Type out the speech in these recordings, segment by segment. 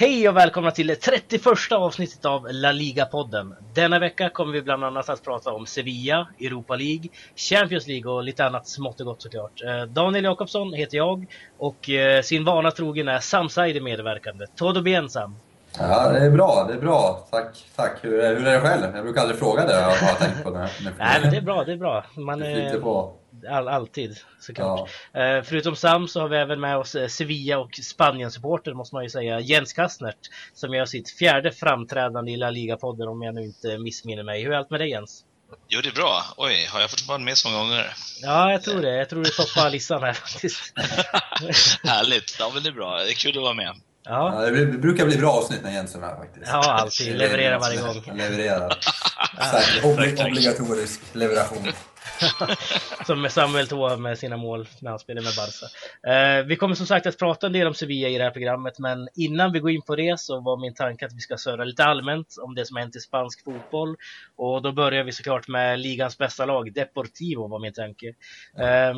Hej och välkomna till det 31 avsnittet av La Liga-podden. Denna vecka kommer vi bland annat att prata om Sevilla, Europa League, Champions League och lite annat smått och gott såklart. Eh, Daniel Jakobsson heter jag och eh, sin vana trogen är Sam Saidi medverkande. Todo bien Sam? Ja, det är bra. Det är bra. Tack. tack. Hur, är, hur är det själv? Jag brukar aldrig fråga det. Jag har tänkt på det. Nej, men det är bra. Det är bra. Man, det på. All, alltid såklart. Ja. Eh, förutom Sam så har vi även med oss eh, Sevilla och Spanien-supporter måste man ju säga, Jens Kastnert som gör sitt fjärde framträdande i La Liga-podden om jag nu inte missminner mig. Hur är allt med dig Jens? Jo, det är bra. Oj, har jag fått vara med så många gånger? Ja, jag tror det. Jag tror du toppar listan här faktiskt. Härligt. Ja, men det är bra. Det är kul att vara med. Ja. ja. det brukar bli bra avsnitt när Jens är med faktiskt. Ja, alltid. Levererar varje gång. Levererar. obligatorisk leveration. som Samuel tog med sina mål när han spelade med Barca. Eh, vi kommer som sagt att prata en del om Sevilla i det här programmet, men innan vi går in på det så var min tanke att vi ska söra lite allmänt om det som hänt i spansk fotboll. Och då börjar vi såklart med ligans bästa lag, Deportivo var min tanke. Eh,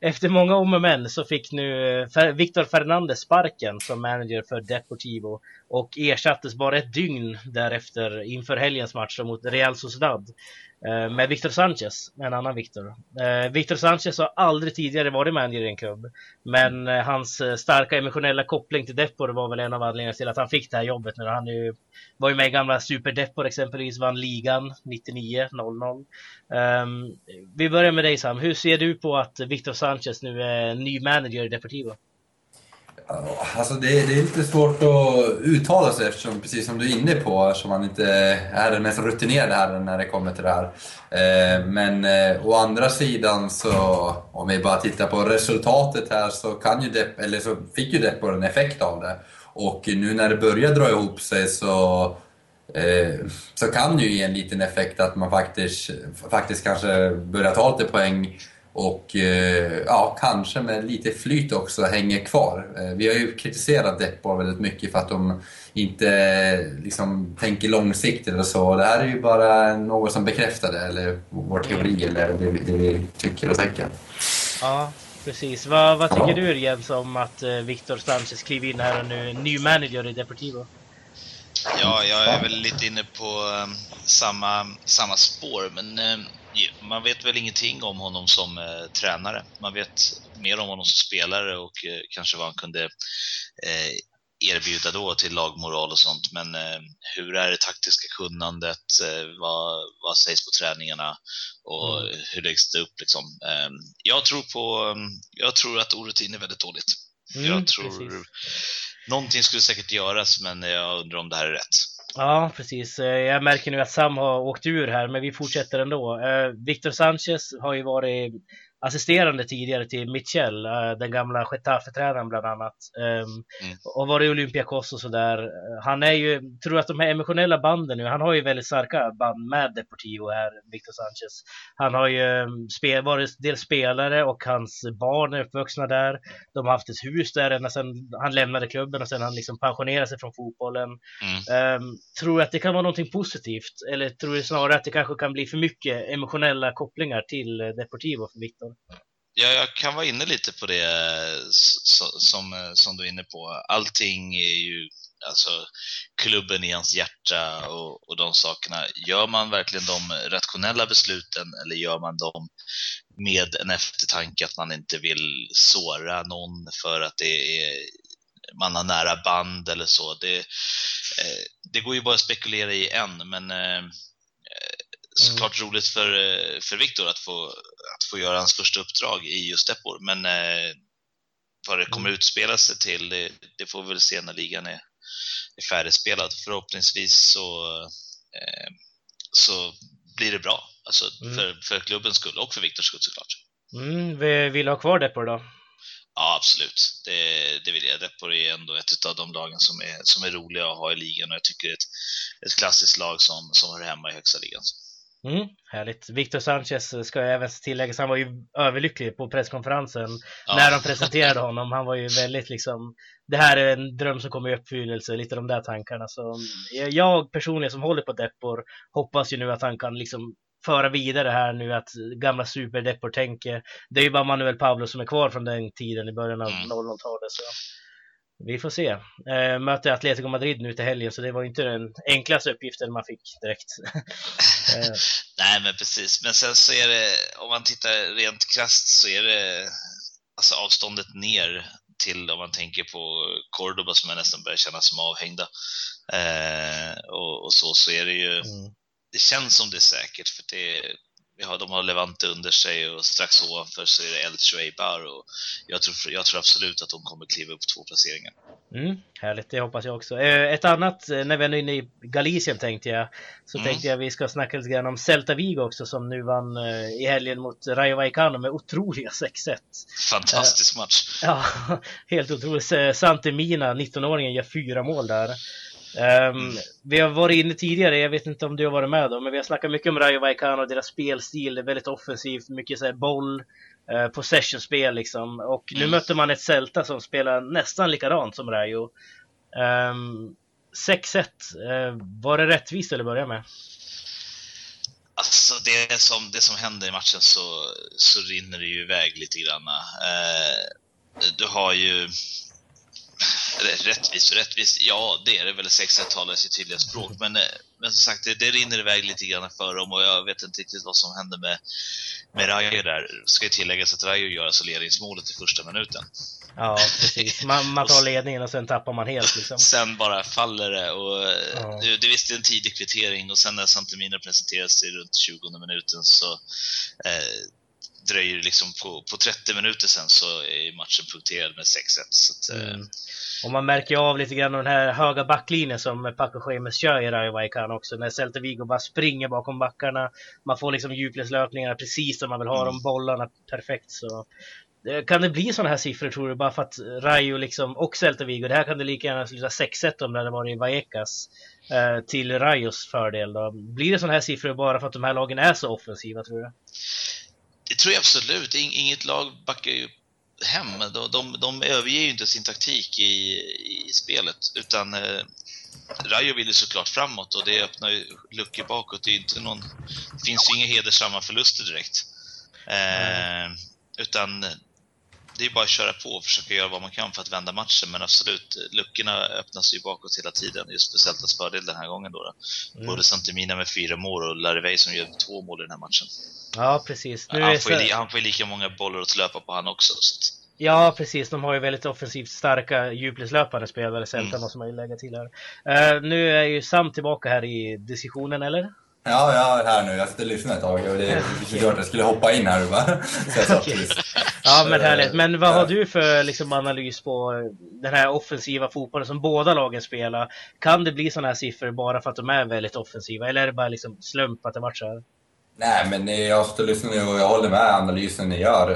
efter många om och men så fick nu Victor Fernandez sparken som manager för Deportivo och ersattes bara ett dygn därefter inför helgens match mot Real Sociedad. Eh, med Victor Sanchez, en annan Victor. Eh, Victor Sanchez har aldrig tidigare varit manager i en klubb, men eh, hans eh, starka emotionella koppling till Depor var väl en av anledningarna till att han fick det här jobbet. Nu. Han ju, var ju med i gamla Super Depor exempelvis, vann ligan 99-00. Ehm, vi börjar med dig Sam, hur ser du på att Victor Sanchez nu är ny manager i Deportivo? Alltså det, det, är lite svårt att uttala sig eftersom, precis som du är inne på, eftersom han inte är den mest rutinerade här när det kommer till det här. Eh, men eh, å andra sidan så, om vi bara tittar på resultatet här så, kan ju Depp, eller så fick ju Depp en effekt av det. Och nu när det börjar dra ihop sig så, eh, så kan det ju ge en liten effekt att man faktiskt, faktiskt kanske börjar ta lite poäng och eh, ja, kanske med lite flyt också hänger kvar. Eh, vi har ju kritiserat Depor väldigt mycket för att de inte liksom, tänker långsiktigt och så. Det här är ju bara något som bekräftar det, eller vår teori, eller det, det vi tycker och tänker. Ja, precis. Vad, vad tycker du Jens om att eh, Victor Sanchez kliver in här och nu är ny manager i Deportivo? Ja, jag är väl lite inne på samma, samma spår, men man vet väl ingenting om honom som eh, tränare. Man vet mer om honom som spelare och eh, kanske vad han kunde eh, erbjuda då till lagmoral och sånt. Men eh, hur är det taktiska kunnandet? Eh, vad, vad sägs på träningarna? Och mm. hur läggs det upp liksom? Ehm, jag tror på, jag tror att orutin är väldigt dåligt. Mm, jag tror precis. någonting skulle säkert göras, men jag undrar om det här är rätt. Ja, precis. Eh, jag märker nu att Sam har åkt ur här, men vi fortsätter ändå. Eh, Victor Sanchez har ju varit assisterande tidigare till Mitchell, eh, den gamla Getafe-tränaren bland annat. Um, mm. Och varit i Olympiakos och sådär. Han är ju, tror att de här emotionella banden nu, han har ju väldigt starka band med Deportivo här, Victor Sanchez. Han har ju ehm, spel, varit dels spelare och hans barn är uppvuxna där. De har haft ett hus där ända sedan han lämnade klubben och sen han liksom pensionerade sig från fotbollen. Mm. Um, tror du att det kan vara någonting positivt? Eller tror du snarare att det kanske kan bli för mycket emotionella kopplingar till Deportivo för Victor? Ja, jag kan vara inne lite på det eh, som, eh, som du är inne på. Allting är ju alltså klubben i hans hjärta och, och de sakerna. Gör man verkligen de rationella besluten eller gör man dem med en eftertanke att man inte vill såra någon för att det är, man har nära band eller så. Det, eh, det går ju bara att spekulera i en. men eh, såklart mm. roligt för, eh, för Viktor att få, att få göra hans första uppdrag i just Depor, men eh, vad det kommer mm. utspela sig till, det, det, får vi väl se när ligan är, är färdigspelad. Förhoppningsvis så, eh, så blir det bra, alltså mm. för, för klubbens skull och för Viktors skull såklart. Mm, vi vill ha kvar Depor då? Ja, absolut. Det, det vill jag. Depor är ändå ett av de lagen som är, som är roliga att ha i ligan och jag tycker det är ett, ett klassiskt lag som, som hör hemma i högsta ligan. Mm, härligt. Victor Sanchez ska jag även tillägga, han var ju överlycklig på presskonferensen ja. när de presenterade honom. Han var ju väldigt liksom, det här är en dröm som kommer i uppfyllelse, lite de där tankarna. Så jag personligen som håller på Deppor hoppas ju nu att han kan liksom föra vidare här nu att gamla super tänker. Det är ju bara Manuel Pablo som är kvar från den tiden i början av 00-talet. Vi får se. Eh, möter Atletico Madrid nu till helgen, så det var inte den enklaste uppgiften man fick direkt. eh. Nej, men precis. Men sen så är det, om man tittar rent krasst så är det alltså avståndet ner till om man tänker på Cordoba som jag nästan börjar känna som avhängda. Eh, och, och, så, så är det ju, mm. det känns som det är säkert för det, har, de har Levante under sig och strax ovanför så är det Elche och Eibar och jag tror, jag tror absolut att de kommer kliva upp två placeringar. Mm, härligt, det hoppas jag också. Eh, ett annat, eh, när vi är inne i Galicien tänkte jag, så mm. tänkte jag vi ska snacka lite grann om Celta Vigo också som nu vann eh, i helgen mot Rayo Vallecano med otroliga 6-1. Fantastisk match! Ja, helt otroligt. Santi Mina, 19-åringen, gör fyra mål där. Um, vi har varit inne tidigare, jag vet inte om du har varit med då, men vi har snackat mycket om Rayo Vallecano och deras spelstil. Det är väldigt offensivt, mycket så boll, uh, possession-spel liksom. Och nu mm. mötte man ett Celta som spelar nästan likadant som Rayo. Um, 6-1, uh, var det rättvist till att börja med? Alltså det som, det som händer i matchen så, så rinner det ju iväg lite grann. Uh, du har ju Rättvist och rättvist, ja det är det väl. 6 talar sitt tydliga språk. Men, eh, men som sagt, det, det rinner iväg lite grann för dem och jag vet inte riktigt vad som händer med, med Rayo där. Ska ju tilläggas att Rayo gör alltså ledningsmålet i första minuten. Ja, precis. Man, man tar ledningen och sen tappar man helt. Liksom. Sen bara faller det. Och ja. det, det visst är en tidig kvittering och sen när Santemina presenteras i runt 20 minuten så eh, dröjer liksom på, på 30 minuter sen så är matchen punkterad med 6-1. Så att, eh, mm. Och man märker av lite grann den här höga backlinjen som Paco Schemes kör i Vallecano också. När Celta Vigo bara springer bakom backarna. Man får liksom djupledslöpningar precis som man vill ha mm. de bollarna perfekt. Så eh, kan det bli sådana här siffror tror du? Bara för att Rayo liksom, och Celta Vigo, det här kan det lika gärna sluta 6-1 om det hade varit Vallecas eh, till Rayos fördel då. Blir det sådana här siffror bara för att de här lagen är så offensiva tror du? Tror jag absolut. Inget lag backar ju hem. De, de, de överger ju inte sin taktik i, i spelet, utan eh, Rayo vill ju såklart framåt och det öppnar ju luckor bakåt. Det, är inte någon, det finns ju inga hedersamma förluster direkt. Eh, utan det är bara att köra på och försöka göra vad man kan för att vända matchen. Men absolut, luckorna öppnas ju bakåt hela tiden. Just för Celtas fördel den här gången. Då. Mm. Både Santemina med fyra mål och Larivey som gör två mål i den här matchen. Ja, precis. Nu han, får ju, han får ju lika många bollar att löpa på han också. Så. Ja, precis. De har ju väldigt offensivt starka djupledslöpande spelare, Celta, mm. måste man ju lägga till här. Uh, nu är ju Sam tillbaka här i diskussionen, eller? Ja, jag är här nu. Jag sitter och lyssnar ett tag och det är klart jag skulle hoppa in här och bara säga okay. Ja, men härligt. Men vad har du för liksom, analys på den här offensiva fotbollen som båda lagen spelar? Kan det bli sådana här siffror bara för att de är väldigt offensiva eller är det bara liksom slump att det matchar? Nej, men jag sitter och lyssnar nu och jag håller med analysen ni gör.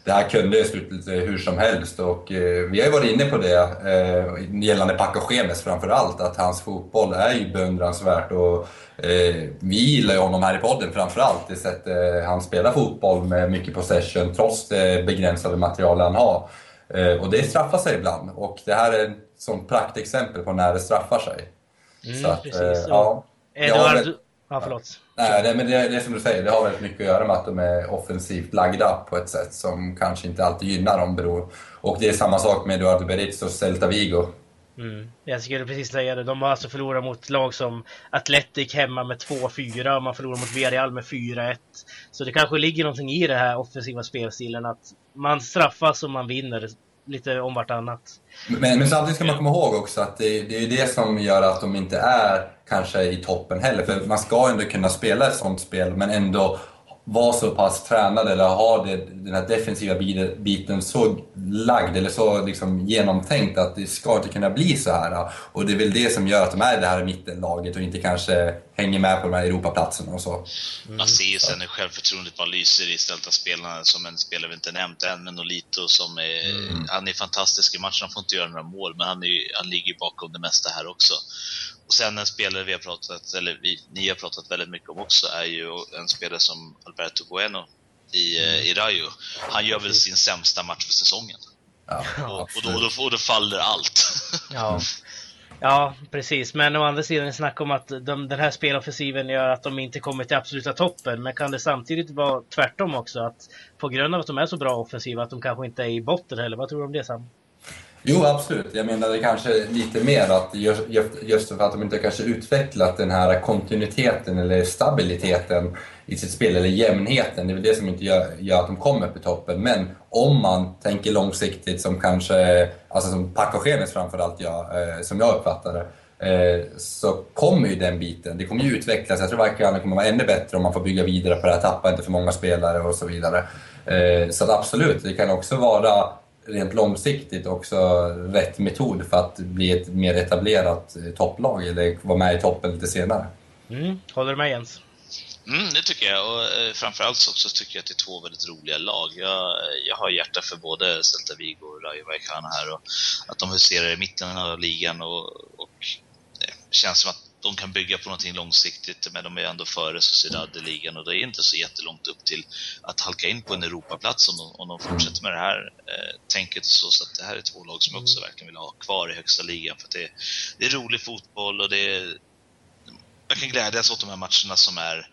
Eh, det här kunde ju sluta lite hur som helst och eh, vi har ju varit inne på det eh, gällande Paco Schemes framför allt, att hans fotboll är ju beundransvärt och vi gillar ju honom här i podden framför allt, det sättet han spelar fotboll med mycket possession trots det begränsade material han har. Och det straffar sig ibland och det här är ett sånt praktexempel på när det straffar sig. Mm, så att, precis. ja. Edward... Ja, förlåt. Nej, det, men det, det är som du säger, det har väldigt mycket att göra med att de är offensivt lagda på ett sätt som kanske inte alltid gynnar dem. Beror. Och det är samma sak med Eduardo Berizzo och Celta Vigo. Mm. Jag skulle precis säga det. De har alltså förlorat mot lag som Atletic hemma med 2-4 och man förlorar mot Villarreal med 4-1. Så det kanske ligger någonting i den här offensiva spelstilen att man straffas och man vinner lite om vartannat. Men, men samtidigt ska man komma ihåg också att det, det är det som gör att de inte är kanske i toppen heller. För man ska ändå kunna spela ett sånt spel men ändå vara så pass tränad eller ha det, den här defensiva biten så lagd eller så liksom genomtänkt att det ska inte kunna bli så här. Och det är väl det som gör att de är det här mittenlaget och inte kanske hänger med på de här Europaplatserna och så. Mm. Man ser ju sen hur självförtroendet bara lyser i Stelta-spelarna, som en spelare vi inte nämnt än, men Nolito som är, mm. han är fantastisk i matchen, han får inte göra några mål, men han, är, han ligger bakom det mesta här också. Och sen en spelare vi har pratat, eller vi, ni har pratat väldigt mycket om också, är ju en spelare som Alberto Bueno i, mm. i Rayo. Han gör väl sin sämsta match för säsongen. Ja, och, och, då, och, då, och då faller allt. Ja. Ja, precis. Men å andra sidan snack om att de, den här speloffensiven gör att de inte kommer till absoluta toppen. Men kan det samtidigt vara tvärtom också? Att på grund av att de är så bra offensiva att de kanske inte är i botten heller? Vad tror du om det Sam? Jo, absolut. Jag menade kanske lite mer att just, för att de inte kanske utvecklat den här kontinuiteten eller stabiliteten i sitt spel, eller jämnheten. Det är väl det som inte gör, gör att de kommer upp i toppen. Men om man tänker långsiktigt som kanske, alltså som Paco framförallt gör, eh, som jag uppfattar det, eh, så kommer ju den biten. Det kommer ju utvecklas. Jag tror verkligen det kommer vara ännu bättre om man får bygga vidare på det här, tappa inte för många spelare och så vidare. Eh, så absolut, det kan också vara rent långsiktigt också rätt metod för att bli ett mer etablerat topplag eller vara med i toppen lite senare. Mm. Håller du med Jens? Mm, det tycker jag. Och eh, framförallt så också tycker jag att det är två väldigt roliga lag. Jag, jag har hjärta för både Celta Vigo och Rayo Vallecano här. Och att de huserar i mitten av ligan och, och det känns som att de kan bygga på någonting långsiktigt, men de är ändå före Sociedad i ligan och det är inte så jättelångt upp till att halka in på en Europaplats om de, om de fortsätter med det här eh, tänket. Så, så att det här är två lag som jag också verkligen vill ha kvar i högsta ligan för det, det är rolig fotboll och det är jag kan glädjas åt de här matcherna som är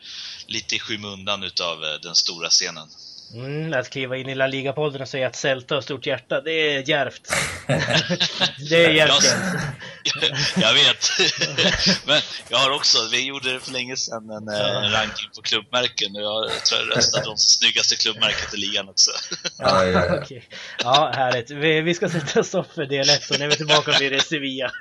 lite i skymundan utav eh, den stora scenen. Mm, att kliva in i La Liga-podden och säga att Celta har stort hjärta, det är djärvt. det är djärvt. Jag, jag vet. Men jag har också, vi gjorde det för länge sedan, en, ja. en ranking på klubbmärken och jag tror jag röstade om snyggaste klubbmärket i ligan också. Ja, ja, ja. okay. ja härligt. Vi, vi ska sätta stopp för del 1 så när vi är tillbaka blir det Sevilla.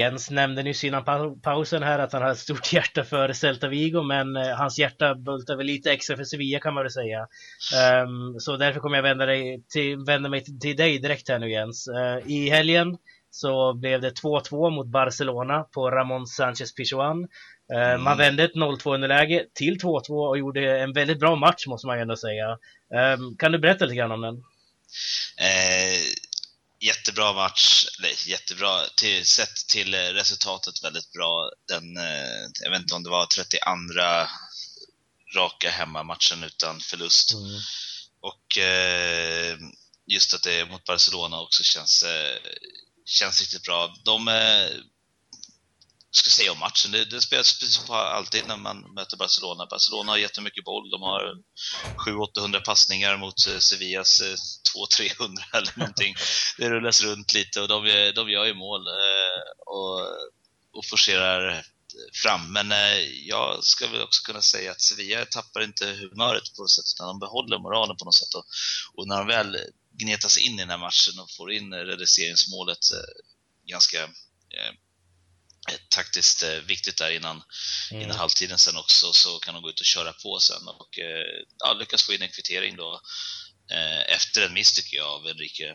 Jens nämnde nyss innan pausen här att han har ett stort hjärta för Celta Vigo, men eh, hans hjärta bultar väl lite extra för Sevilla kan man väl säga. Um, så därför kommer jag vända, dig till, vända mig till, dig direkt här nu Jens. Uh, I helgen så blev det 2-2 mot Barcelona på Ramon Sanchez Pichuan. Uh, mm. Man vände ett 0-2 underläge till 2-2 och gjorde en väldigt bra match måste man ju ändå säga. Um, kan du berätta lite grann om den? Eh jättebra match, eller jättebra, till, sett till resultatet väldigt bra. Den, eh, jag vet inte om det var 32 raka hemmamatchen utan förlust. Mm. Och eh, just att det är mot Barcelona också känns, eh, känns riktigt bra. De ska säga om matchen. Det, det spelas precis på alltid när man möter Barcelona. Barcelona har jättemycket boll. De har 700-800 passningar mot eh, Sevillas eh, 200-300 eller någonting. Det rullas runt lite och de, eh, de gör ju mål och, och forcerar fram. Men jag ska väl också kunna säga att Sevilla tappar inte humöret på något sätt, utan de behåller moralen på något sätt. Och, och när de väl gnetas in i den här matchen och får in reduceringsmålet ganska taktiskt eh, viktigt där innan, mm. innan halvtiden sen också, så kan de gå ut och köra på sen och eh, ja, lyckas få in en kvittering då eh, efter en miss tycker jag av Enrique.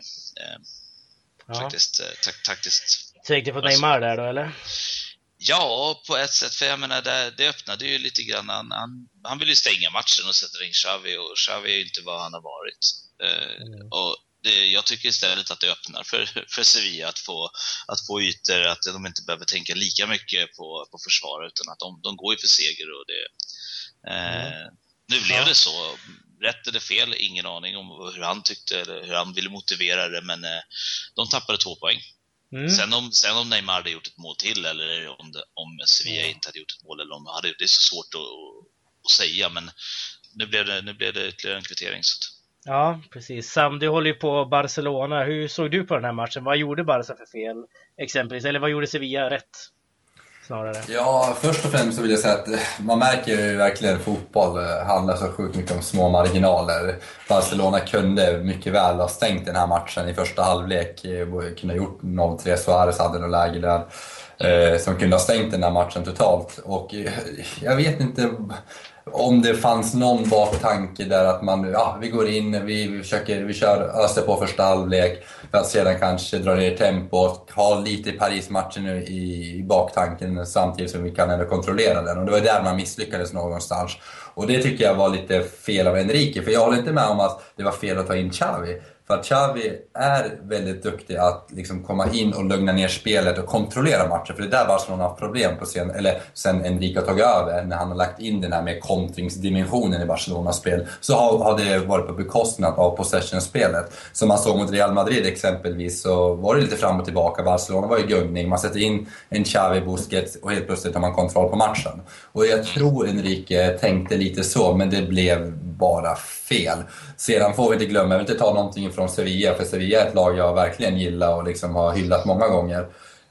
Ja. Faktiskt tak taktiskt. Tänkte på Neymar där då eller? Ja, på ett sätt. För jag menar, det, det öppnade ju lite grann. Han, han, han vill ju stänga matchen och sätta in Xavi och Xavi är ju inte vad han har varit. Mm. Och det, jag tycker istället att det öppnar för, för Sevilla att få, att få ytor, att de inte behöver tänka lika mycket på, på försvar, utan att de, de går ju för seger. Och det, eh, mm. Nu blev det så. Rätt eller fel, ingen aning om hur han tyckte eller hur han ville motivera det, men eh, de tappade två poäng. Mm. Sen, om, sen om Neymar hade gjort ett mål till eller om, det, om Sevilla mm. inte hade gjort ett mål eller om de hade det, är så svårt att, att säga, men nu blev det, nu blev det ytterligare en kvittering. Så Ja, precis. Sam, du håller ju på Barcelona. Hur såg du på den här matchen? Vad gjorde Barca för fel, exempelvis? Eller vad gjorde Sevilla rätt? Snarare. Ja, först och främst så vill jag säga att eh, man märker ju verkligen att fotboll eh, handlar så sjukt mycket om små marginaler. Barcelona kunde mycket väl ha stängt den här matchen i första halvlek. Eh, kunde ha gjort 0-3, Suarez hade något läge där. Som kunde ha stängt den här matchen totalt. Och jag vet inte om det fanns någon baktanke där att man, ja, vi går in, vi, försöker, vi kör, öser på första halvlek för att sedan kanske dra ner tempot, ha lite Paris-matchen i, i baktanken samtidigt som vi kan ändå kontrollera den. Och det var där man misslyckades någonstans. Och det tycker jag var lite fel av Enrique, för jag håller inte med om att det var fel att ta in Xavi. För att Xavi är väldigt duktig att liksom komma in och lugna ner spelet och kontrollera matchen. För det är där Barcelona har haft problem på sen, eller sen Enrique har tagit över, när han har lagt in den här med kontringsdimensionen i Barcelonas spel, så har, har det varit på bekostnad av possession-spelet. Som man såg mot Real Madrid exempelvis, så var det lite fram och tillbaka. Barcelona var i gungning, man sätter in en Xavi-busket och helt plötsligt har man kontroll på matchen. Och jag tror Enrique tänkte lite så, men det blev bara fel. Sedan får vi inte glömma, jag vill inte ta någonting från Sevilla, för Sevilla är ett lag jag verkligen gillar och liksom har hyllat många gånger.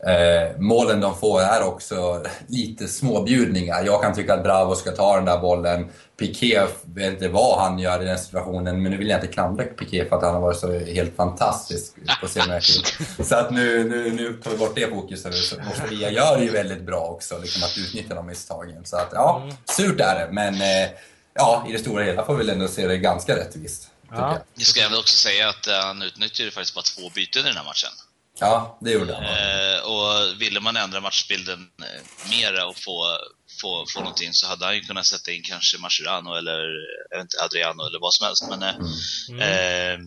Eh, målen de får är också lite småbjudningar. Jag kan tycka att Bravo ska ta den där bollen. Piqué, vet inte vad han gör i den situationen, men nu vill jag inte klandra Piqué för att han har varit så helt fantastisk på senare tid. Så att nu, nu, nu tar vi bort det fokuset. Och Sevilla gör det ju väldigt bra också, liksom att utnyttja de misstagen. Så att ja, surt är det, men eh, ja, i det stora hela får vi väl ändå se det ganska rättvist. Ja. Jag ska väl också säga att eh, han utnyttjade faktiskt bara två byten i den här matchen. Ja, det gjorde han. Eh, och ville man ändra matchbilden eh, mera och få, få, få någonting så hade han ju kunnat sätta in kanske Mascherano eller jag inte, Adriano eller vad som helst. Men eh, mm. eh,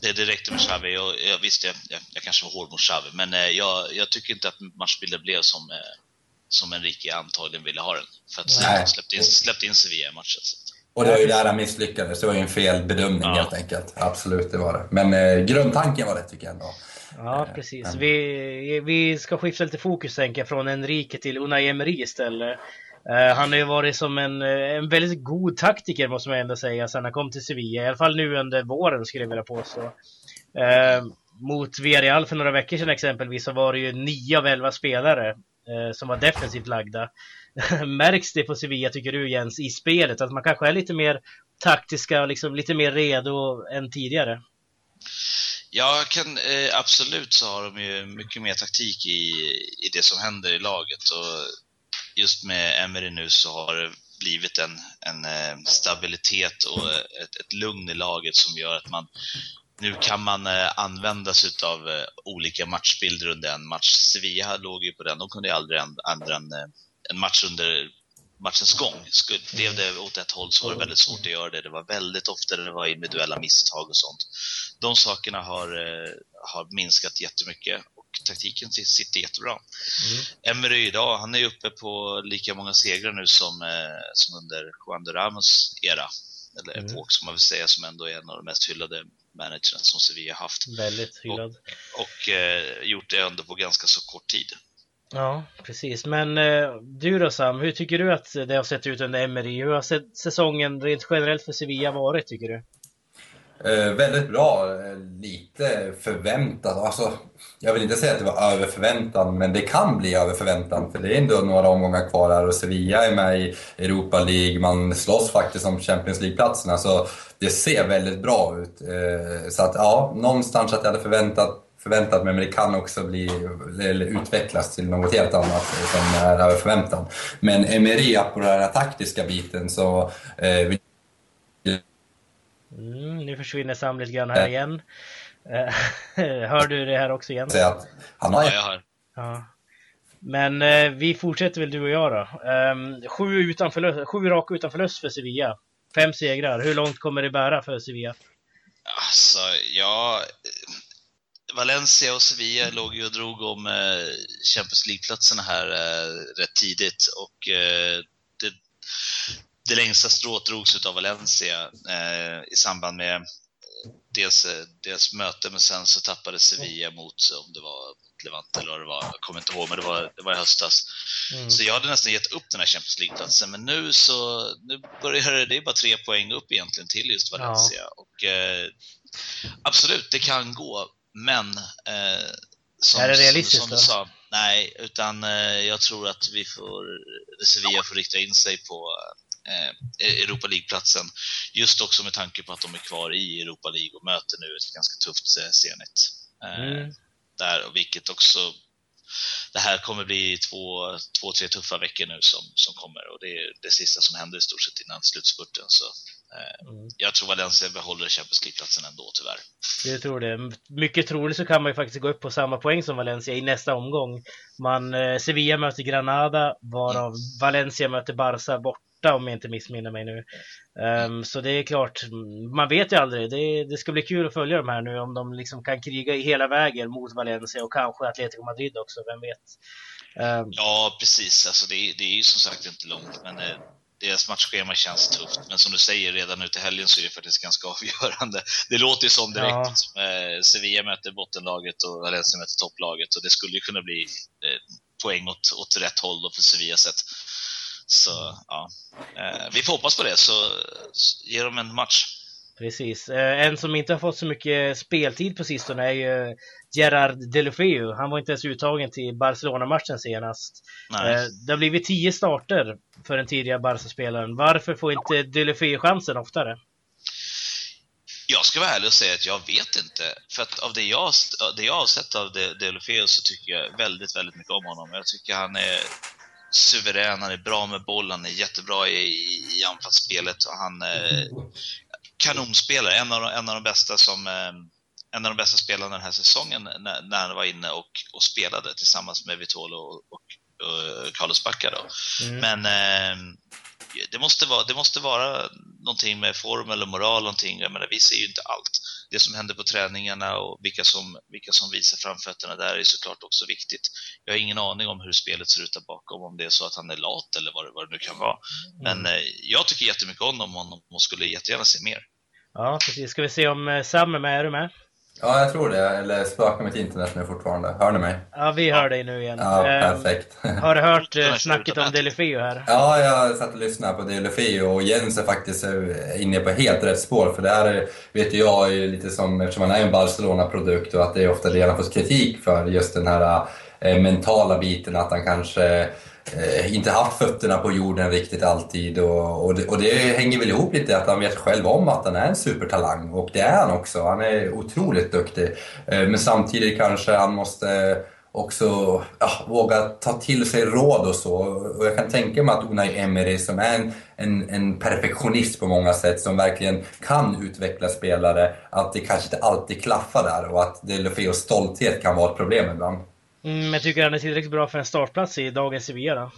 det, det räckte med Xavi och jag visste, jag, jag, kanske var hård mot Xavi, men eh, jag, jag tycker inte att matchbilden blev som som Enrique antagligen ville ha den. För att han släppte in, släppte in Sevilla i matchen. Och det var ju där han misslyckades. Det var ju en fel bedömning ja. helt enkelt. Absolut, det var det. Men eh, grundtanken var det tycker jag ändå. Ja, precis. Vi, vi ska skifta lite fokus tänker jag, från Enrique till Unai Emery istället. Uh, han har ju varit som en, eh, en väldigt god taktiker måste man ändå säga sen han kom till Sevilla. I alla fall nu under våren skulle jag vilja påstå. Uh, mot Villarreal för några veckor sedan exempelvis så var det ju 9 av 11 spelare uh, som var defensivt lagda. Märks det på Sevilla tycker du Jens i spelet att man kanske är lite mer taktiska och liksom lite mer redo än tidigare? Ja, kan, eh, absolut så har de ju mycket mer taktik i, i det som händer i laget. Och just med Emery nu så har det blivit en, en eh, stabilitet och ett, ett lugn i laget som gör att man nu kan man eh, använda sig av eh, olika matchbilder under en match. Sevilla låg ju på den, de kunde ju aldrig ändra en, eh, en match under matchens gång. Blev det åt ett håll så var det väldigt svårt att göra det. Det var väldigt ofta det var individuella misstag och sånt. De sakerna har, eh, har minskat jättemycket och taktiken sitter jättebra. Mm. Emery idag, han är uppe på lika många segrar nu som, eh, som under Juan de Ramos era. Eller mm. epok som man vill säga, som ändå är en av de mest hyllade managern som Sevilla haft. Väldigt hyllad. Och, och eh, gjort det ändå på ganska så kort tid. Ja, precis. Men eh, du då Sam, hur tycker du att det har sett ut under Emery? Hur har säsongen rent generellt för Sevilla varit, tycker du? Eh, väldigt bra. Eh, lite förväntat. Alltså, jag vill inte säga att det var över förväntan, men det kan bli över förväntan. För det är ändå några omgångar kvar här och Sevilla är med i Europa League. Man slåss faktiskt om Champions League-platserna. Så det ser väldigt bra ut. Eh, så att ja, någonstans att jag hade förväntat förväntat mig, men det kan också bli, eller utvecklas till något helt annat som är över förväntan. Men Emery, på den här taktiska biten så... Eh, mm, nu försvinner Sam lite grann här igen. Eh, hör du det här också igen? Att han har... Ja, jag hör. Ja. Men eh, vi fortsätter väl du och jag då. Um, sju, utan förlust, sju raka utan förlust för Sevilla. Fem segrar. Hur långt kommer det bära för Sevilla? Alltså, ja, Valencia och Sevilla låg ju och drog om eh, Champions League-platserna här eh, rätt tidigt och eh, det, det längsta strået drogs av Valencia i samband med dels, dels möte, men sen så tappade Sevilla mot, om det var Levante eller vad det var, jag kommer inte ihåg, men det var, det var i höstas. Mm. Så jag hade nästan gett upp den här Champions League-platsen, men nu så nu börjar det, det är bara tre poäng upp egentligen till just Valencia. Ja. Och eh, absolut, det kan gå, men eh, som, är det realistiskt som, du sa, nej, utan eh, jag tror att vi får, Sevilla får rikta in sig på eh, Europa League-platsen. Just också med tanke på att de är kvar i Europa League och möter nu ett ganska tufft eh, Zenit. Eh, mm. Där, vilket också det här kommer bli två, två, tre tuffa veckor nu som, som kommer och det är det sista som händer i stort sett innan slutspurten. Så mm. Jag tror Valencia behåller Champions League-platsen ändå tyvärr. Jag tror det. Mycket troligt så kan man ju faktiskt gå upp på samma poäng som Valencia i nästa omgång. Man, eh, Sevilla möter Granada, varav mm. Valencia möter Barca borta borta om jag inte missminner mig nu. Um, så det är klart, man vet ju aldrig. Det, det, ska bli kul att följa de här nu om de liksom kan kriga i hela vägen mot Valencia och kanske Atletico Madrid också, vem vet. Um, ja, precis. Alltså det, det, är ju som sagt inte långt, men eh, deras matchschema känns tufft. Men som du säger, redan nu till helgen så är det faktiskt ganska avgörande. Det låter ju som direkt. Ja. Liksom, eh, Sevilla möter bottenlaget och Valencia möter topplaget och det skulle ju kunna bli eh, poäng åt, åt rätt håll då för Sevillas sätt. Så ja, eh, vi får hoppas på det, så, så ger de en match. Precis. Eh, en som inte har fått så mycket speltid på sistone är ju Gerard Delofeu. Han var inte ens uttagen till Barcelona-matchen senast. Nej. Eh, det har blivit tio starter för den tidigare Barca-spelaren. Varför får inte Delofeu chansen oftare? Jag ska vara ärlig och säga att jag vet inte. För att av det jag, det jag har sett av Delofeu så tycker jag väldigt, väldigt mycket om honom. Jag tycker han är suverän, han är bra med bollen, han är jättebra i, i anfallsspelet och han är kanonspelare. En av, en av de bästa som eh, en av de bästa spelarna den här säsongen när, när han var inne och, och spelade tillsammans med Vitolo och, och, och Carlos Bacca. Då. Mm. Men eh, det, måste vara, det måste vara någonting med form eller moral, någonting. Jag menar, vi ser ju inte allt. Det som händer på träningarna och vilka som, vilka som visar framfötterna där är såklart också viktigt. Jag har ingen aning om hur spelet ser ut där bakom, om det är så att han är lat eller vad det, vad det nu kan vara. Men mm. eh, jag tycker jättemycket om honom och skulle jättegärna se mer. Ja, precis. Ska vi se om eh, Sam är med? Är du med? Ja, jag tror det. Eller spökar mitt internet nu fortfarande. Hör ni mig? Ja, vi hör dig nu igen. Ja, ehm, perfekt. Har du hört eh, snacket om Delefio här? Ja, jag satt och lyssnade på Delefio och Jens är faktiskt eh, inne på helt rätt spår. För det här vet ju jag är lite som, eftersom han är en Barcelona-produkt och att det är ofta det han får kritik för, just den här eh, mentala biten, att han kanske eh, inte haft fötterna på jorden riktigt alltid. Och, och, det, och, det, hänger väl ihop lite att han vet själv om att han är en supertalang. Och det är han också. Han är otroligt duktig. Eh, men samtidigt kanske han måste också ja, våga ta till sig råd och så. Och jag kan tänka mig att Unai Emery som är en, en, en, perfektionist på många sätt, som verkligen kan utveckla spelare, att det kanske inte alltid klaffar där och att Delofeos stolthet kan vara ett problem ibland. Mm, men tycker han är tillräckligt bra för en startplats i dagens Sevilla då?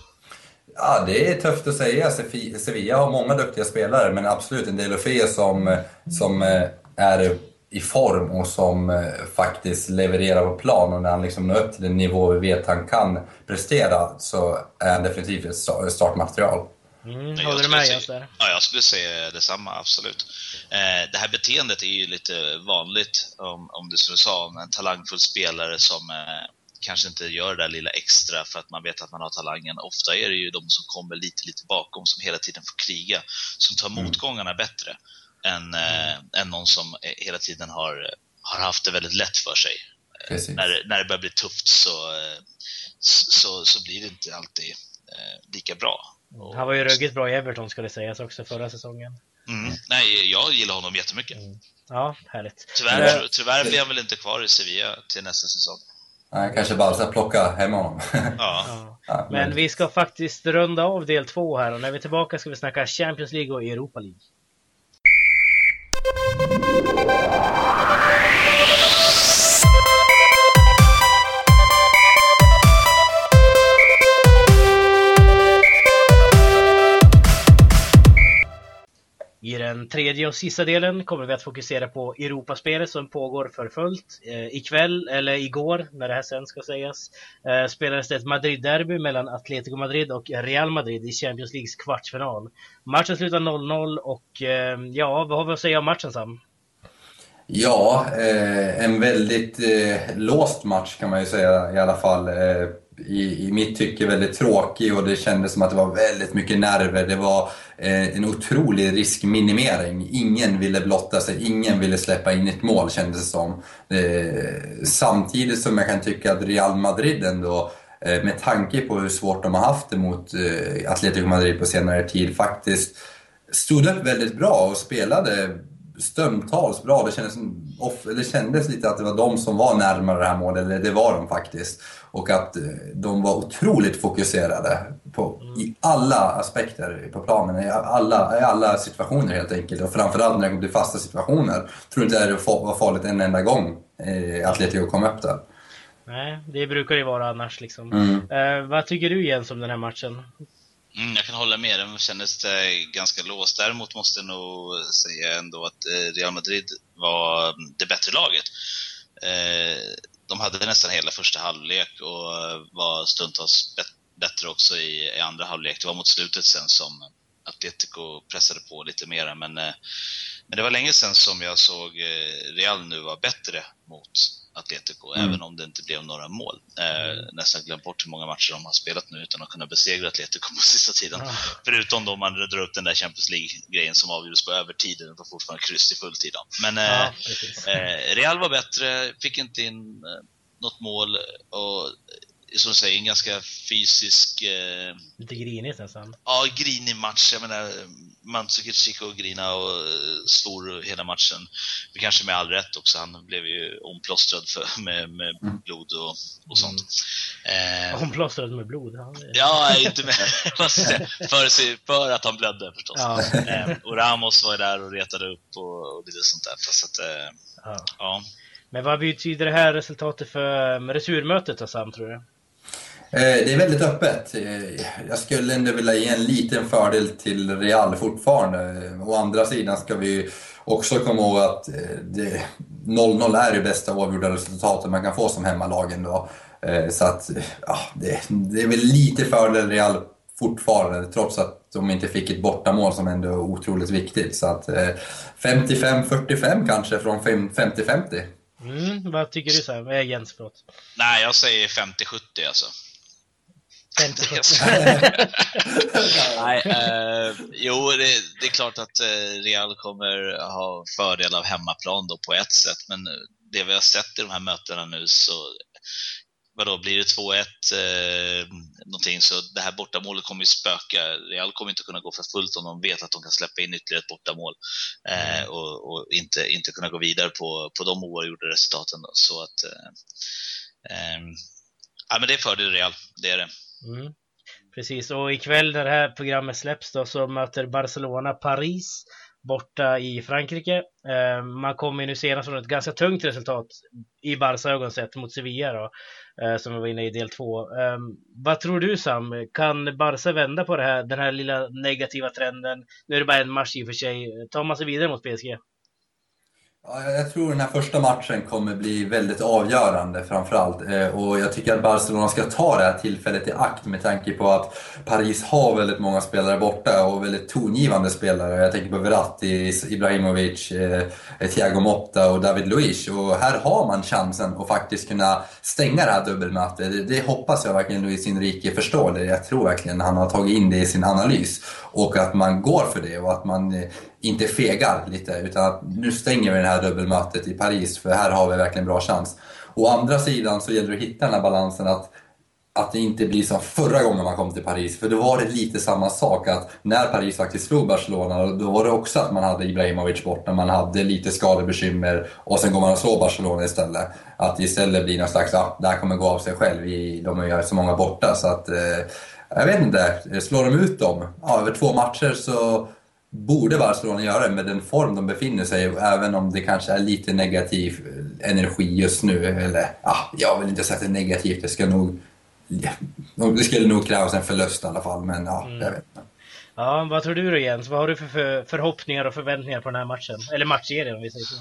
Ja, det är tufft att säga. Sevilla har många duktiga spelare, men absolut en Delofeo som, som eh, är i form och som eh, faktiskt levererar på plan. Och när han liksom når upp till den nivå vi vet han kan prestera så är han definitivt ett startmaterial. Mm, håller du med där? Ja, jag skulle säga detsamma, absolut. Eh, det här beteendet är ju lite vanligt, om, om du som du sa, om en talangfull spelare som eh, kanske inte gör det där lilla extra för att man vet att man har talangen. Ofta är det ju de som kommer lite, lite bakom som hela tiden får kriga, som tar mm. motgångarna bättre än, äh, än någon som hela tiden har, har haft det väldigt lätt för sig. Precis. När, när det börjar bli tufft så, eh, så, så blir det inte alltid eh, lika bra. Och, Han var ju ruggigt bra i Everton ska det sägas också förra säsongen. Mm. Nej, jag gillar honom jättemycket. Mm. Ja, härligt. Tyvärr, tyvärr blir han väl inte kvar i Sevilla till nästa säsong. Nej, kanske bara ska plocka hem honom. Ja. ja. Men vi ska faktiskt runda av del två här och när vi är tillbaka ska vi snacka Champions League och Europa League. I den tredje och sista delen kommer vi att fokusera på Europaspelet som pågår för fullt. Eh, ikväll, eller igår när det här sen ska sägas, eh, spelades det ett Madrid-derby mellan Atletico Madrid och Real Madrid i Champions Leagues kvartsfinal. Matchen slutar 0-0 och eh, ja, vad har vi att säga om matchen Sam? Ja, eh, en väldigt eh, låst match kan man ju säga i alla fall. Eh, i, i mitt tycke väldigt tråkig och det kändes som att det var väldigt mycket nerver. Det var eh, en otrolig riskminimering. Ingen ville blotta sig, ingen ville släppa in ett mål kändes det som. Eh, samtidigt som jag kan tycka att Real Madrid ändå eh, med tanke på hur svårt de har haft det mot eh, Atletico Madrid på senare tid faktiskt stod upp väldigt bra och spelade stundtals bra. Det kändes, det kändes lite att det var de som var närmare det här målet, eller det var de faktiskt. Och att eh, de var otroligt fokuserade på, i alla aspekter på planen, i alla, i alla situationer helt enkelt. Och framförallt när det kom till fasta situationer. Tror inte det var farligt en enda gång eh, Atletico kom upp där. Nej, det brukar ju vara annars liksom. Mm. Eh, vad tycker du Jens om den här matchen? Mm, jag kan hålla med, den kändes eh, ganska låst. Däremot måste jag nog säga ändå att eh, Real Madrid var det bättre laget. Eh, de hade nästan hela första halvlek och var stundtals bättre också i, i andra halvlek. Det var mot slutet sen som Atletico pressade på lite mera. Men, eh, men det var länge sen som jag såg eh, Real nu vara bättre mot Atletico, mm. även om det inte blev några mål. Eh, nästan glömt bort hur många matcher de har spelat nu utan att kunna besegra Atletico på sista tiden. Mm. Förutom då man drar upp den där Champions League-grejen som avgjordes på övertid, det var fortfarande kryss i fulltid. Men eh, eh, Real var bättre, fick inte in eh, något mål och som du säger, en ganska fysisk... Eh, Lite grinigt nästan. Ja, grinig match. Jag menar, Mandzukic gick och grina och eh, svor hela matchen. Kanske med all rätt också. Han blev ju omplåstrad för, med, med mm. blod och, och sånt. Mm. Eh, omplåstrad med blod? Han är... Ja, inte med... för, för att han blödde förstås. Ja. Eh, och Ramos var ju där och retade upp och, och lite sånt där. Så att, eh, ja. ja. Men vad betyder det här resultatet för returmötet då, Sam, tror du? Eh, det är väldigt öppet. Eh, jag skulle ändå vilja ge en liten fördel till Real fortfarande. Å andra sidan ska vi också komma ihåg att 0-0 eh, är det bästa avgjorda resultatet man kan få som hemmalag ändå. Så att, ja, det, det är väl lite fördel Real fortfarande, trots att de inte fick ett bortamål som ändå är otroligt viktigt. Så att 55-45 kanske från 50-50. Mm, vad tycker du Sam? Äh, Jens, förlåt. Nej, jag säger 50-70 alltså. Nej, eh, jo, det, det, är klart att eh, Real kommer ha fördel av hemmaplan då på ett sätt, men det vi har sett i de här mötena nu så vadå, blir det 2-1 eh, någonting så det här bortamålet kommer ju spöka. Real kommer inte kunna gå för fullt om de vet att de kan släppa in ytterligare ett bortamål eh, mm. och, och, inte, inte kunna gå vidare på, på de oavgjorda resultaten. Då. Så att, eh, eh, ja, men det är fördel Real, det är det. Mm. Precis, och ikväll när det här programmet släpps då så möter Barcelona Paris borta i Frankrike. Eh, man kommer nu senast från ett ganska tungt resultat i Barca ögon sett mot Sevilla då, eh, som vi var inne i del två. Eh, vad tror du Sam? Kan Barca vända på det här, den här lilla negativa trenden? Nu är det bara en match i och för sig. Tar man sig vidare mot PSG? Jag tror den här första matchen kommer bli väldigt avgörande framförallt. Eh, och jag tycker att Barcelona ska ta det här tillfället i akt med tanke på att Paris har väldigt många spelare borta och väldigt tongivande spelare. Jag tänker på Verratti, Ibrahimovic, eh, Thiago Motta och David Luiz. Och här har man chansen att faktiskt kunna stänga det här dubbelmötet. Det hoppas jag verkligen Luis Enrique förstår. Det. Jag tror verkligen han har tagit in det i sin analys. Och att man går för det och att man eh, inte fegar lite utan att nu stänger vi den här dubbelmötet i Paris för här har vi verkligen bra chans. Å andra sidan så gäller det att hitta den här balansen att, att det inte blir som förra gången man kom till Paris. För då var det lite samma sak att när Paris faktiskt slog Barcelona då var det också att man hade Ibrahimovic borta, man hade lite skadebekymmer och sen går man och slår Barcelona istället. Att det istället blir någon slags, ja, det här kommer gå av sig själv, de har så många borta. Så att, eh, jag vet inte, slår de ut dem ja, över två matcher så borde Barcelona göra det med den form de befinner sig i, även om det kanske är lite negativ energi just nu. Eller ja, jag vill inte säga att det är negativt, det ska nog... Det skulle nog krävas en förlust i alla fall, men ja, mm. jag vet inte. Ja, vad tror du då Jens? Vad har du för förhoppningar och förväntningar på den här matchen? Eller matchserien om vi säger så.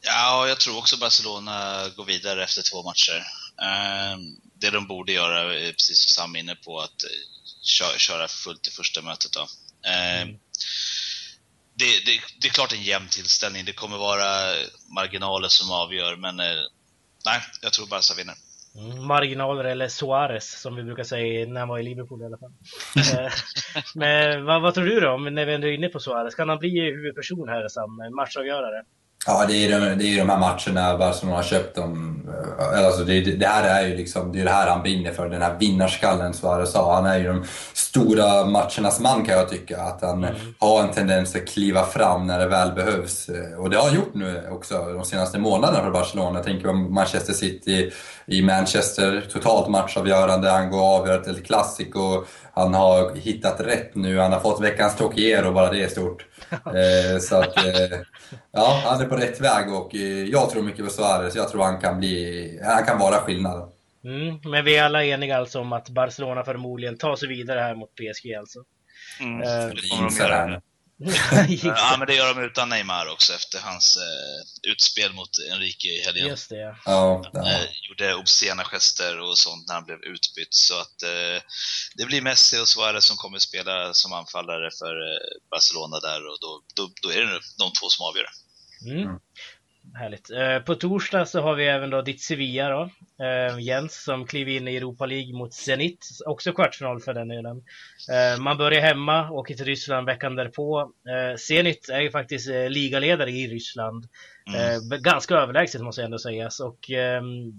Ja, jag tror också Barcelona går vidare efter två matcher. Ehm, det de borde göra, precis som Sam inne på, att köra fullt i första mötet. Då. Ehm, mm det, det, det, är klart en jämn tillställning. Det kommer vara marginaler som avgör, men eh, nej, jag tror Barca vinner. Mm, marginaler eller Suarez som vi brukar säga när han var i Liverpool i alla fall. Eh, men vad, vad, tror du då, när vi ändå är inne på Suarez? Kan han bli huvudperson här som matchavgörare? Ja, det är, de, det är de här matcherna Barcelona har köpt dem. Eh, alltså det, det här är ju liksom, det är det här han brinner för, den här vinnarskallen Suarez sa. Han är ju de stora matchernas man kan jag tycka. Att han mm. har en tendens att kliva fram när det väl behövs. Eh, och det har han gjort nu också de senaste månaderna för Barcelona. Jag tänker på Manchester City i Manchester, totalt matchavgörande. Han går och avgör ett Clasico. Han har hittat rätt nu, han har fått veckans Tokiero, bara det är stort. Eh, så att, eh, ja, han är på rätt väg och eh, jag tror mycket på Suarez. Jag tror han kan, bli, han kan vara skillnaden. Mm, men vi är alla eniga alltså om att Barcelona förmodligen tar sig vidare här mot PSG alltså. Mm, Eh, det kommer de göra. Ja, men det gör de utan Neymar också efter hans eh, utspel mot Enrique i helgen. Just det, ja. Ja, ja. Eh, gjorde obscena gester och sånt när han blev utbytt. Så att eh, det blir Messi och Suarez som kommer spela som anfallare för eh, Barcelona där och då, då, då är det de två som avgör. Mm. Härligt. Eh, På torsdag så har vi även då ditt Sevilla då. Eh, Jens som kliver in i Europa League mot Zenit. Också kvartsfinal för den delen. Eh, Man börjar hemma, åker till Ryssland veckan därpå. Zenit är ju faktiskt ligaledare i Ryssland. Mm. Ganska överlägset måste jag ändå sägas. Och ehm,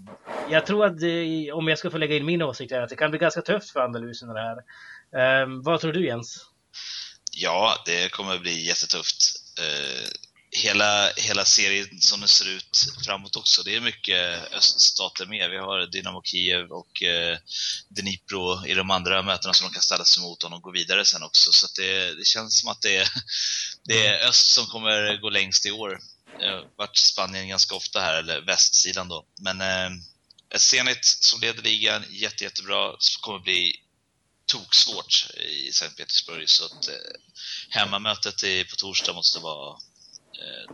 jag tror att det, om jag ska få lägga in min åsikt är att det kan bli ganska tufft för Andalusien det här. Ehm, vad tror du Jens? Ja, det kommer bli jättetufft. Hela, hela serien som den ser ut framåt också, det är mycket öststater med. Vi har Dynamo Kiev och eh, Dnipro i de andra mötena som de kan ställa sig mot om de går vidare sen också. Så det, det känns som att det är, det är öst som kommer gå längst i år. Det har varit Spanien ganska ofta här, eller västsidan då. Men eh, Zenit som leder ligan, jätte, jättebra, kommer bli toksvårt i Sankt Petersburg. Så att eh, hemmamötet på torsdag måste vara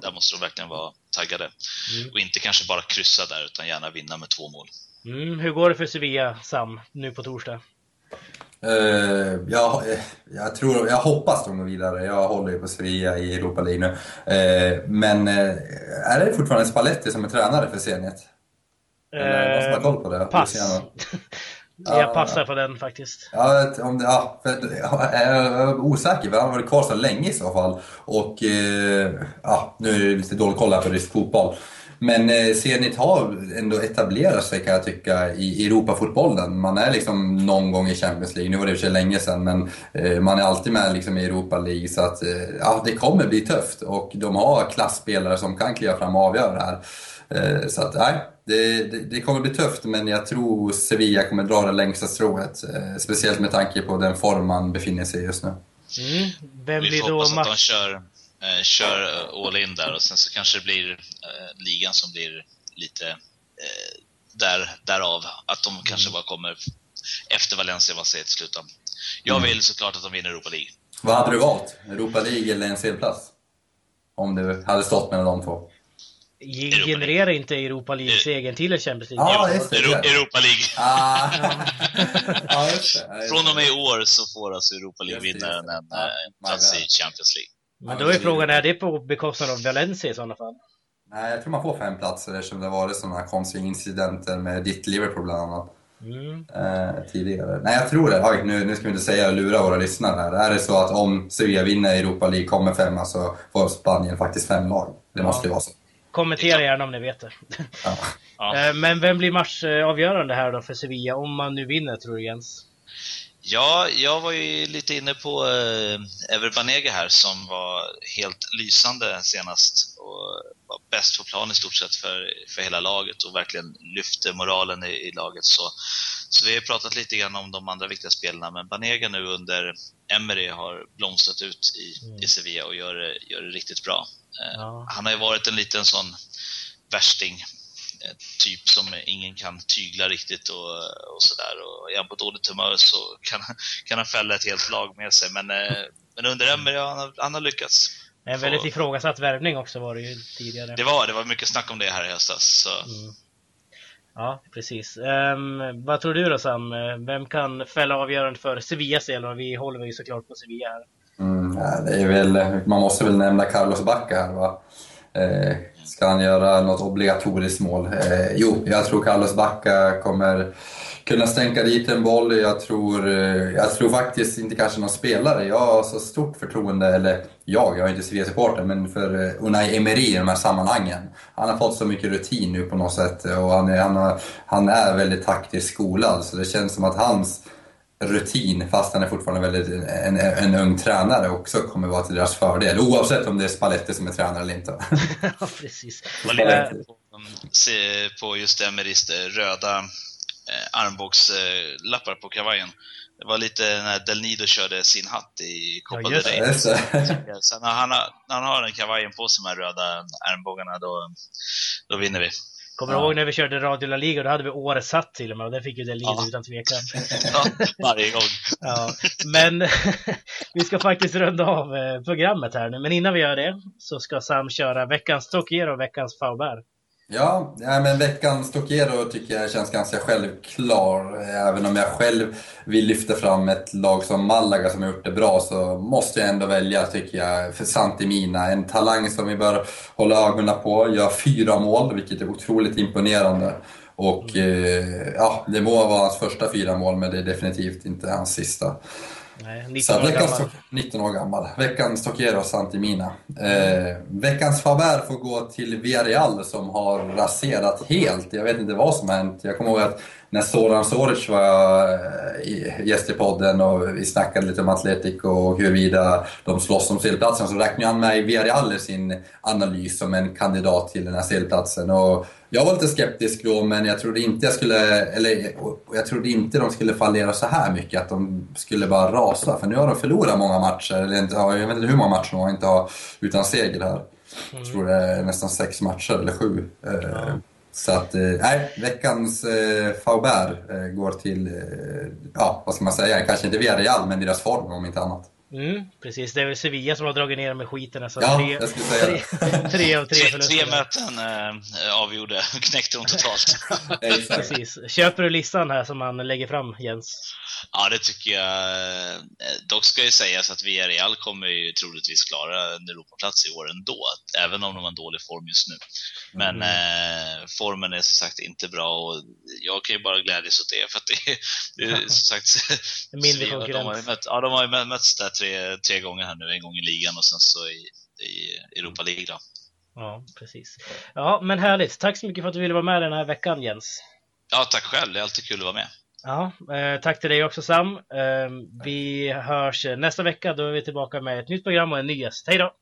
där måste de verkligen vara taggade. Mm. Och inte kanske bara kryssa där, utan gärna vinna med två mål. Mm, hur går det för Sevilla, Sam, nu på torsdag? Eh, jag, jag, tror, jag hoppas de går vidare. Jag håller ju på Sevilla i Europa League nu. Eh, men eh, är det fortfarande Spalletti som är tränare för Zenit? Eller någon som har koll på det? Eh, Pass. Jag passar på den faktiskt. Ja, om det, ja, för, jag är osäker, för han har varit kvar så länge i så fall. Och eh, ja, nu är det lite dålig koll här på rysk fotboll. Men eh, Zenit har ändå etablerat sig kan jag tycka i Europafotbollen. Man är liksom någon gång i Champions League, nu var det i och för sig länge sedan, men eh, man är alltid med liksom i Europa League. Så att eh, ja, det kommer bli tufft och de har klassspelare som kan kliva fram och avgöra det här. Eh, Så att nej, det, det, det kommer bli tufft men jag tror Sevilla kommer dra det längsta strået. eh, Speciellt med tanke på den form man befinner sig i just nu. Mm. Vem Vi får då hoppas att de kör, eh, kör all in där och sen så kanske det blir eh, ligan som blir lite eh, där, därav. Att de kanske bara kommer efter Valencia, vad säger till slut. Jag Mm. vill såklart att de vinner Europa League. Vad hade du valt? Europa League eller en CL-plats? Om du hade stått mellan de två. Ge- Genererar inte Europa League-segern till en Champions League? Ja, Euro- just det. Euro- Europa League. Ah. ja, just det. Just Från och med i år så får alltså Europa League-vinnaren en, eh, en plats i Champions League. Men då är frågan, är det på bekostnad av Valencia i sådana fall? Nej, jag tror man får fem platser eftersom det har varit sådana konstiga incidenter med ditt Liverpool bland annat. Mm. eh, tidigare. Nej, jag tror det. Oj, nu, nu ska vi inte säga och lura våra lyssnare här. Är det så att om Sevilla vinner Europa League, kommer femma, så får Spanien faktiskt fem lag. Det Ja. måste ju vara så. Kommentera gärna om ni vet det. Ja. Ja. Eh, Men vem blir matchavgörande här då för Sevilla, om man nu vinner tror du Jens? Ja, jag var ju lite inne på eh, Ever Banega här som var helt lysande senast och var bäst på plan i stort sett för, för hela laget och verkligen lyfte moralen i, i laget. Så, så vi har pratat lite grann om de andra viktiga spelarna, men Banega nu under Emery har blomstrat ut i, Mm. i Sevilla och gör, det- gör det riktigt bra. Eh, Ja. Han har ju varit en liten sån värsting eh, typ som ingen kan tygla riktigt och, och sådär. Och är han på dåligt humör så kan, kan han fälla ett helt lag med sig. Men, eh, men under Emery, ja, han, har- han har lyckats. En väldigt ifrågasatt värvning också var det ju tidigare. Det var, det var mycket snack om det här i höstas. Så. Mm. Ja, precis. Um, vad tror du då Sam? Vem kan fälla avgörandet för Sevillas del? Vi håller ju såklart på Sevilla här. Mm, ja, det är väl, man måste väl nämna Carlos Bacca här va? Eh, ska han göra något obligatoriskt mål? Eh, jo, jag tror Carlos Bacca kommer kunna stänka dit en boll. Jag tror, eh, jag tror faktiskt inte kanske någon spelare. Jag har så stort förtroende, eller jag, jag är inte Sevilla-supporter, men för eh, Unai Emery i de här sammanhangen. Han har fått så mycket rutin nu på något sätt och han är, han har, han är väldigt taktiskt skolad så det känns som att hans rutin, fast han är fortfarande väldigt en, en ung tränare, också kommer vara till deras fördel. Oavsett om det är Spalletti som är tränare eller inte. Ja, precis. var lite på, se på just Emerys eh, röda eh, armbågslappar på kavajen. Det var lite när Del Nido körde sin hatt i Copa Ja, del Rey. Så när han, har, när han har den kavajen på sig med de röda armbågarna, då, då vinner vi. Kommer du Ja. ihåg när vi körde Radio La Liga? Då hade vi året satt till och med och det fick ju Delin Ja. utan tvekan. Ja, varje gång. Ja, men vi ska faktiskt runda av eh, programmet här nu. Men innan vi gör det så ska Sam köra veckans Tokyo och veckans Faubert. Ja, ja, men veckans Tokero tycker jag känns ganska självklar. Även om jag själv vill lyfta fram ett lag som Malaga som har gjort det bra så måste jag ändå välja, tycker jag, för Santimina. En talang som vi bör hålla ögonen på. Gör fyra mål, vilket är otroligt imponerande. Och eh, ja, det må vara hans första fyra mål, men det är definitivt inte hans sista. Nej, 19 Så år veckans, gammal. 19 år gammal. Veckans Tokero Santimina. Eh, veckans Faber får gå till Villarreal som har raserat helt. Jag vet inte vad som har hänt. Jag kommer ihåg att när Zoran Soric var eh, gäst i podden och vi snackade lite om Atletico och huruvida de slåss om sedelplatsen så räknade han med Villarreal i sin analys som en kandidat till den här sedelplatsen. Och jag var lite skeptisk då, men jag trodde inte jag skulle, eller jag trodde inte de skulle fallera så här mycket, att de skulle bara rasa. För nu har de förlorat många matcher, eller inte, ja, jag vet inte hur många matcher de har inte har utan seger här. Jag tror det är nästan sex matcher, eller sju. Eh, Så att, eh, nej, veckans eh, Faubert eh, går till, eh, ja vad ska man säga, kanske inte Villarreal, men deras form om inte annat. Mm, precis, det är väl Sevilla som har dragit ner dem med skiten. Alltså, Ja, tre, jag skulle säga tre, tre av tre förluster. tre möten eh, avgjorde, knäckte de totalt. Exakt. Precis. Köper du listan här som man lägger fram, Jens? Ja, det tycker jag. Eh, Dock ska ju sägas att Villarreal kommer ju troligtvis klara en Europaplats i år ändå, även om de har en dålig form just nu. Men Mm. eh, formen är som sagt inte bra och jag kan ju bara glädjas åt det för att det, det är som sagt mindre Sevilla, de har ju konkurrens. mött, Ja, de har ju mö- mötts där tre, tre gånger här nu, en gång i ligan och sen så i, i Europa League då. Ja, precis. Ja, men härligt. Tack så mycket för att du ville vara med den här veckan, Jens. Ja, tack själv. Det är alltid kul att vara med. Ja, eh, tack till dig också Sam. Eh, vi hörs nästa vecka. Då är vi tillbaka med ett nytt program och en ny gäst. Hej då!